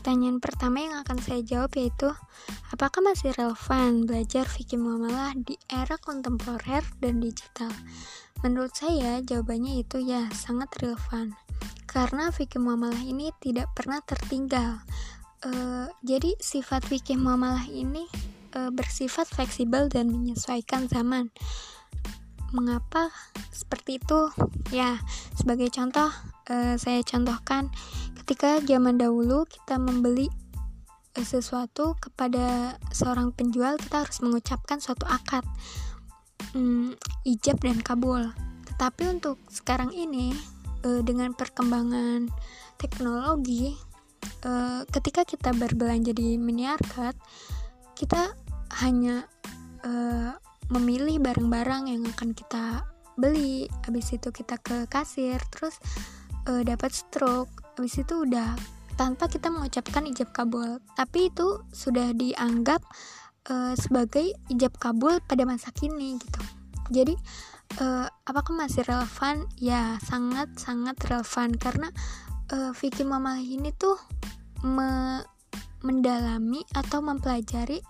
pertanyaan pertama yang akan saya jawab yaitu apakah masih relevan belajar fikih muamalah di era kontemporer dan digital? Menurut saya jawabannya itu ya sangat relevan karena fikih muamalah ini tidak pernah tertinggal. E, jadi sifat fikih muamalah ini e, bersifat fleksibel dan menyesuaikan zaman. Mengapa seperti itu? Ya, sebagai contoh e, saya contohkan ketika zaman dahulu kita membeli eh, sesuatu kepada seorang penjual kita harus mengucapkan suatu akad hmm, ijab dan kabul tetapi untuk sekarang ini eh, dengan perkembangan teknologi eh, ketika kita berbelanja di minimarket kita hanya memilih barang-barang yang akan kita beli. Habis itu kita ke kasir terus dapat stroke. Habis itu udah tanpa kita mengucapkan ijab kabul. Tapi itu sudah dianggap uh, sebagai ijab kabul pada masa kini gitu. Jadi uh, apakah masih relevan? Ya sangat sangat relevan. Karena uh, fikih mamalah ini tuh me mendalami atau mempelajari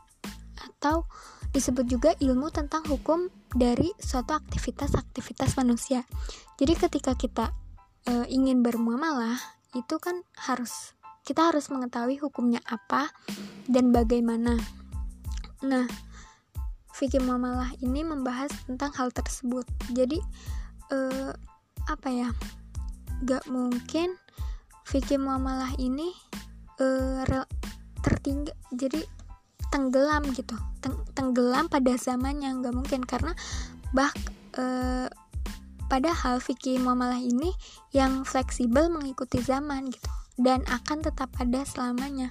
atau disebut juga ilmu tentang hukum dari suatu aktivitas-aktivitas manusia. Jadi ketika kita e, ingin bermuamalah itu kan harus kita harus mengetahui hukumnya apa dan bagaimana. Nah, fikih muamalah ini membahas tentang hal tersebut. Jadi eh, apa ya? Gak mungkin fikih muamalah ini eh, tertinggal jadi tenggelam gitu. Teng tenggelam pada zamannya nggak mungkin. Karena bah eh, Padahal fikih muamalah ini yang fleksibel mengikuti zaman gitu. Dan akan tetap ada selamanya.